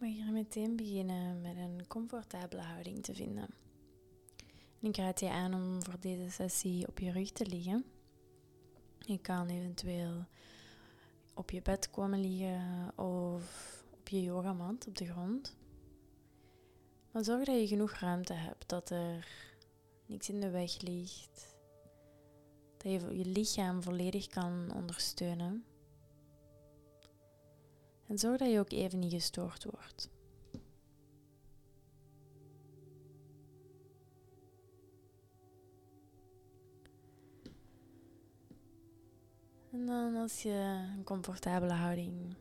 mag hier meteen beginnen met een comfortabele houding te vinden. ik raad je aan om voor deze sessie op je rug te liggen. Je kan eventueel op je bed komen liggen of op je yogamat op de grond. Maar zorg dat je genoeg ruimte hebt, dat er niks in de weg ligt, dat je je lichaam volledig kan ondersteunen. En zorg dat je ook even niet gestoord wordt. En dan als je een comfortabele houding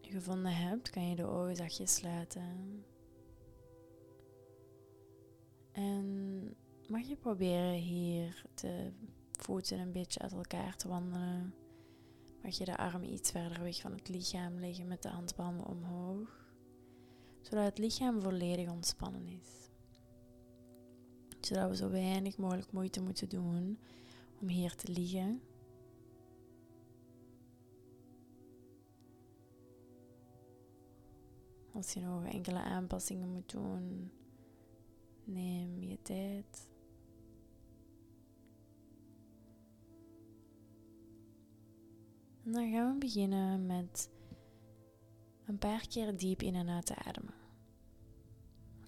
gevonden hebt, kan je de ogen zachtjes sluiten. En mag je proberen hier de voeten een beetje uit elkaar te wandelen. Mag je de armen iets verder weg van het lichaam leggen met de handpalmen omhoog, zodat het lichaam volledig ontspannen is. Zodat we zo weinig mogelijk moeite moeten doen om hier te liggen. Als je nog enkele aanpassingen moet doen, neem je tijd. Dan gaan we beginnen met een paar keer diep in en uit te ademen.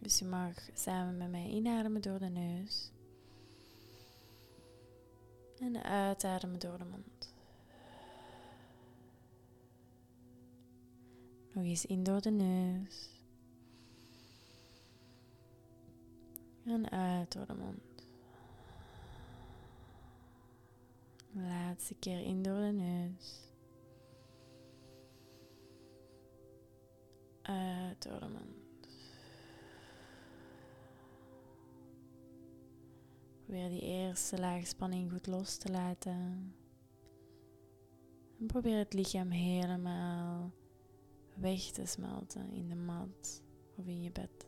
Dus je mag samen met mij inademen door de neus. En uitademen door de mond. Nog eens in door de neus. En uit door de mond. Laatste keer in door de neus. De mond. Probeer die eerste laag spanning goed los te laten. En probeer het lichaam helemaal weg te smelten in de mat of in je bed.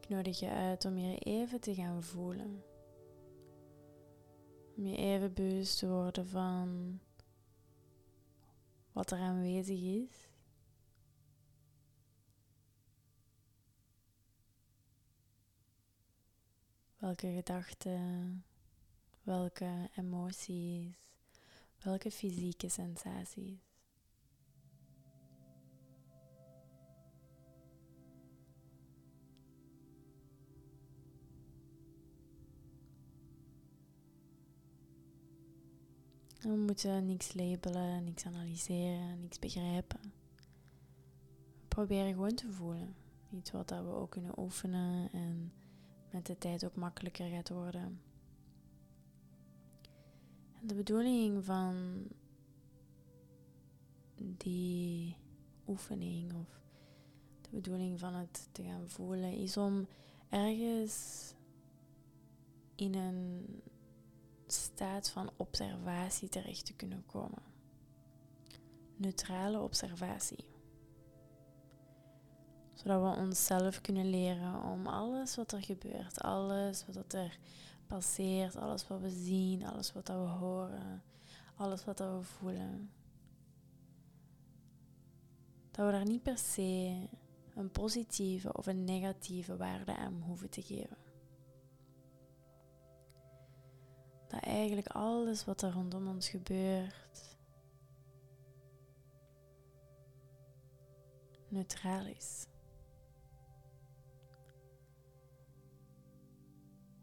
Ik nodig je uit om je even te gaan voelen. Om je even bewust te worden van wat er aanwezig is. Welke gedachten, welke emoties, welke fysieke sensaties. We moeten niks labelen, niks analyseren, niks begrijpen. We proberen gewoon te voelen. Iets wat we ook kunnen oefenen en met de tijd ook makkelijker gaat worden. En de bedoeling van die oefening of de bedoeling van het te gaan voelen is om ergens in een staat van observatie terecht te kunnen komen. Neutrale observatie. Zodat we onszelf kunnen leren om alles wat er gebeurt, alles wat er passeert, alles wat we zien, alles wat we horen, alles wat we voelen. Dat we daar niet per se een positieve of een negatieve waarde aan hoeven te geven. Dat eigenlijk alles wat er rondom ons gebeurt neutraal is.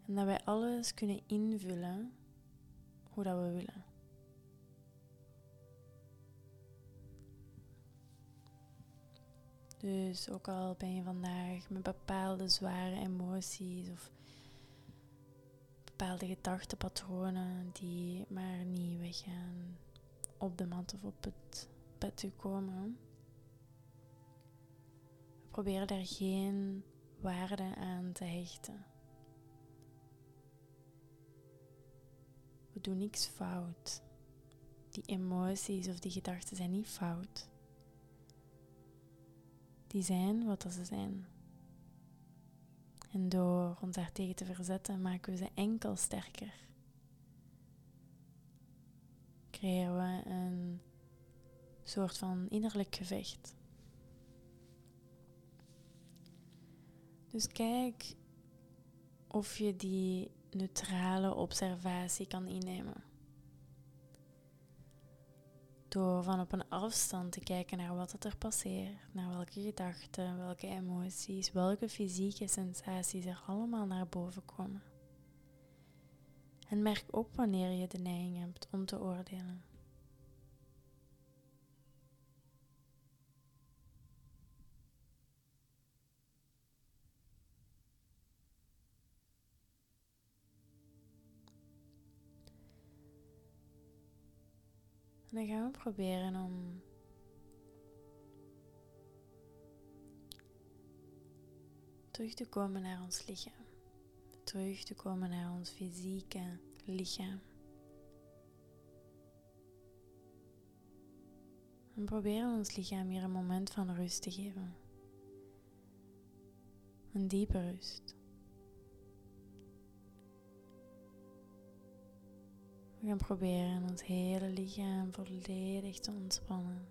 En dat wij alles kunnen invullen hoe dat we willen. Dus ook al ben je vandaag met bepaalde zware emoties of bepaalde gedachtenpatronen die maar niet weggaan op de mat of op het bed te komen. We proberen daar geen waarde aan te hechten. We doen niks fout. Die emoties of die gedachten zijn niet fout. Die zijn wat ze zijn. En door ons daartegen te verzetten, maken we ze enkel sterker. Creëren we een soort van innerlijk gevecht. Dus kijk of je die neutrale observatie kan innemen. Door van op een afstand te kijken naar wat er passeert, naar welke gedachten, welke emoties, welke fysieke sensaties er allemaal naar boven komen. En merk op wanneer je de neiging hebt om te oordelen. En dan gaan we proberen om terug te komen naar ons lichaam. Terug te komen naar ons fysieke lichaam. En proberen ons lichaam hier een moment van rust te geven. Een diepe rust. We gaan proberen ons hele lichaam volledig te ontspannen.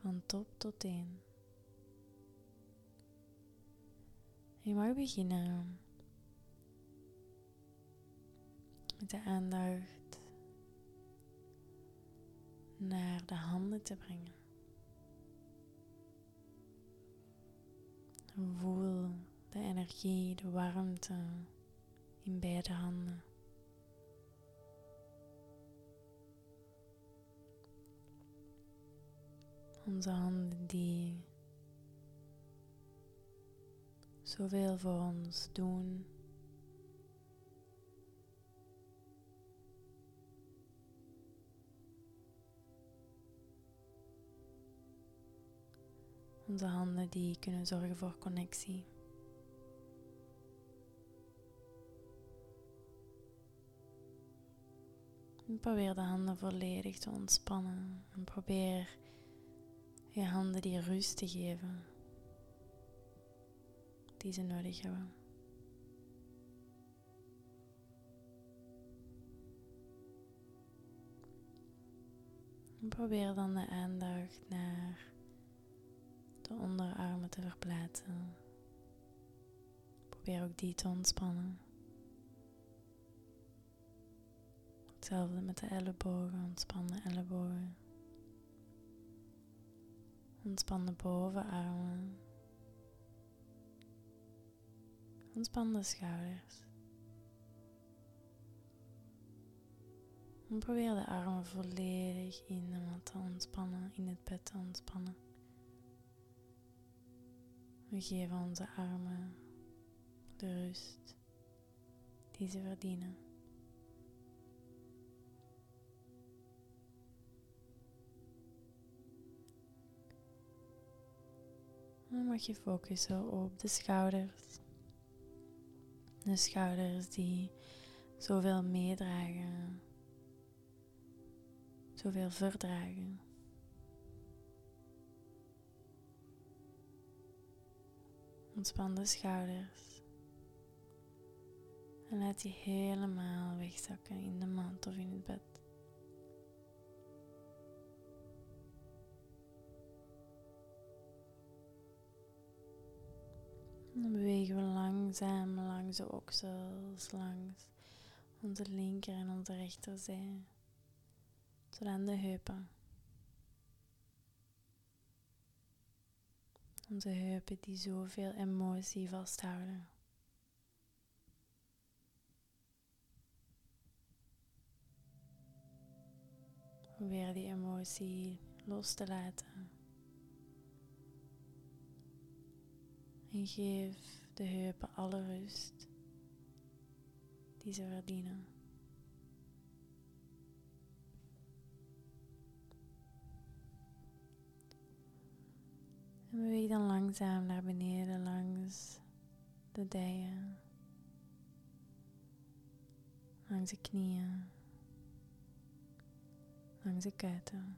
Van top tot teen. Je mag beginnen met de aandacht naar de handen te brengen. Voel de energie, de warmte in beide handen. Onze handen die zoveel voor ons doen. Onze handen die kunnen zorgen voor connectie. Probeer de handen volledig te ontspannen en probeer je handen die rust te geven die ze nodig hebben. En probeer dan de aandacht naar de onderarmen te verplaatsen. Probeer ook die te ontspannen. Hetzelfde met de ellebogen, ontspannen ellebogen. Ontspan de bovenarmen. Ontspan de schouders. En probeer de armen volledig in de mat te ontspannen, in het bed te ontspannen. We geven onze armen de rust die ze verdienen. Dan mag je focussen op de schouders. De schouders die zoveel meedragen, zoveel verdragen. Ontspan de schouders. En laat die helemaal wegzakken in de mand of in het bed. Dan bewegen we langzaam langs de oksels, langs onze linker en onze rechterzij, tot aan de heupen. Onze heupen die zoveel emotie vasthouden. Probeer die emotie los te laten. En geef de heupen alle rust die ze verdienen. En beweeg dan langzaam naar beneden langs de dijen, langs de knieën, langs de kuiten.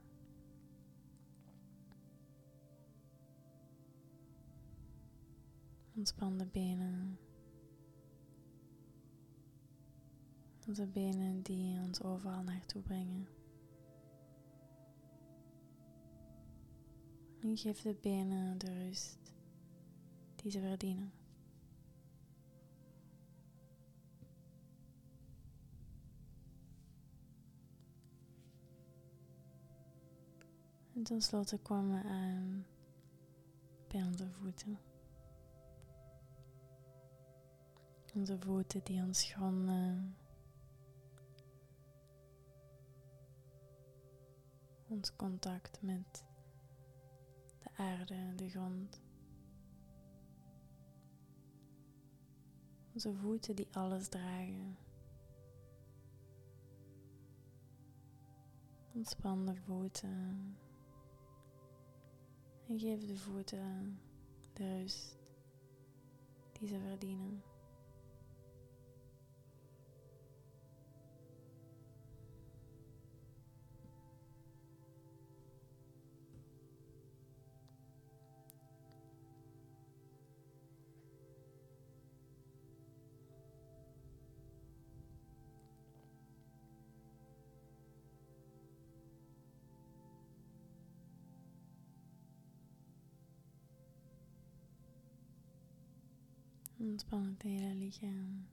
Ontspan de benen. Onze benen die ons overal naartoe brengen. En geef de benen de rust die ze verdienen. En tenslotte komen we aan bij onze voeten. Onze voeten die ons gronden. Ons contact met de aarde de grond. Onze voeten die alles dragen. Ontspan de voeten. En geef de voeten de rust die ze verdienen. Ontspan het hele lichaam.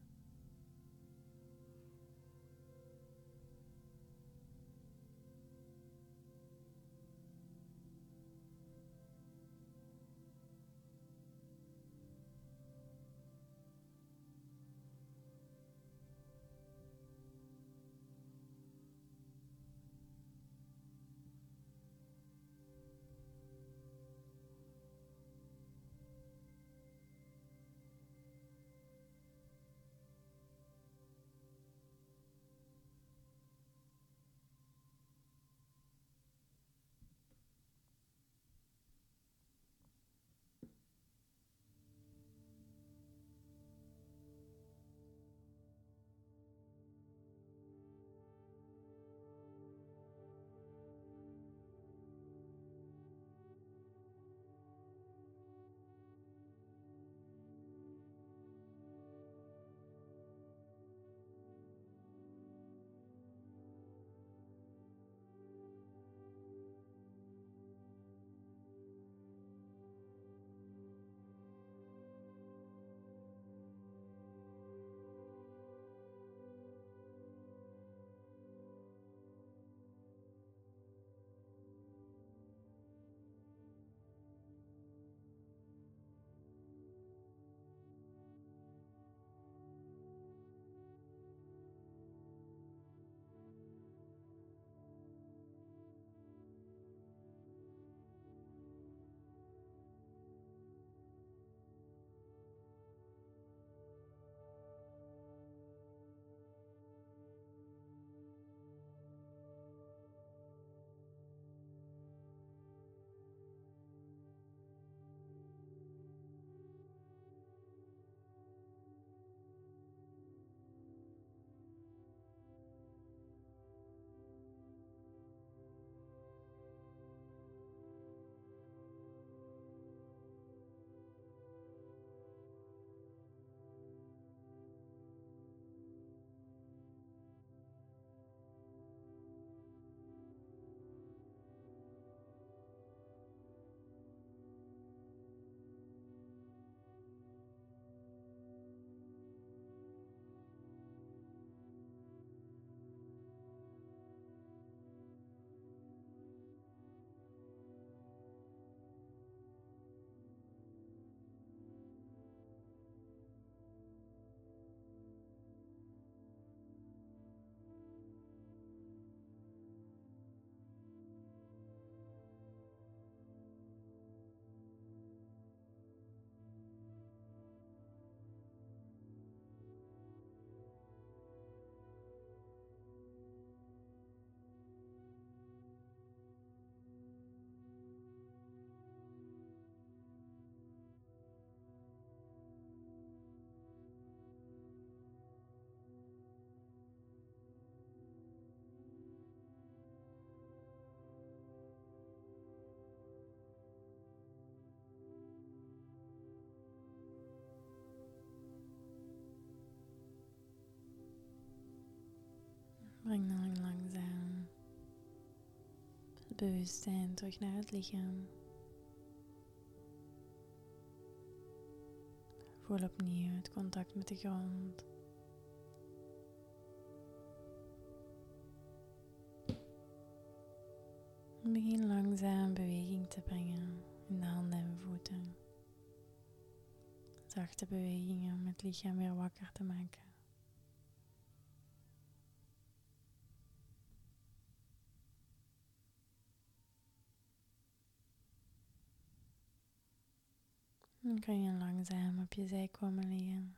Breng dan langzaam het bewustzijn terug naar het lichaam. Voel opnieuw het contact met de grond. Begin langzaam beweging te brengen in de handen en voeten. Zachte bewegingen om het lichaam weer wakker te maken. Dan kan je langzaam op je zij komen liggen.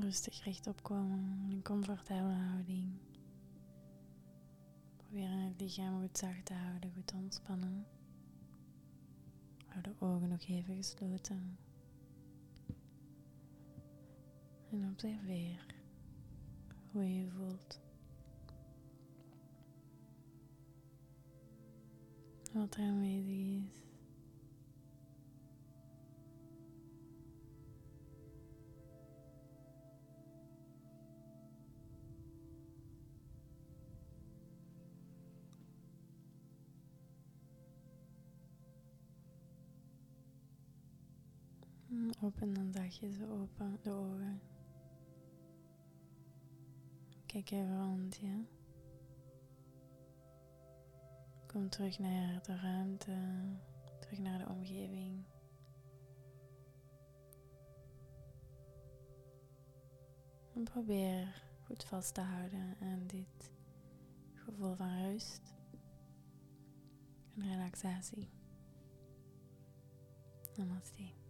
Rustig rechtop komen in een comfortabele houding. Probeer het lichaam goed zacht te houden, goed ontspannen. Hou de ogen nog even gesloten. En observeer hoe je voelt. Wat er aanwezig is. Open dan zachtjes open de ogen. Kijk even rond je. Kom terug naar de ruimte, terug naar de omgeving. En probeer goed vast te houden aan dit gevoel van rust en relaxatie. Namaste.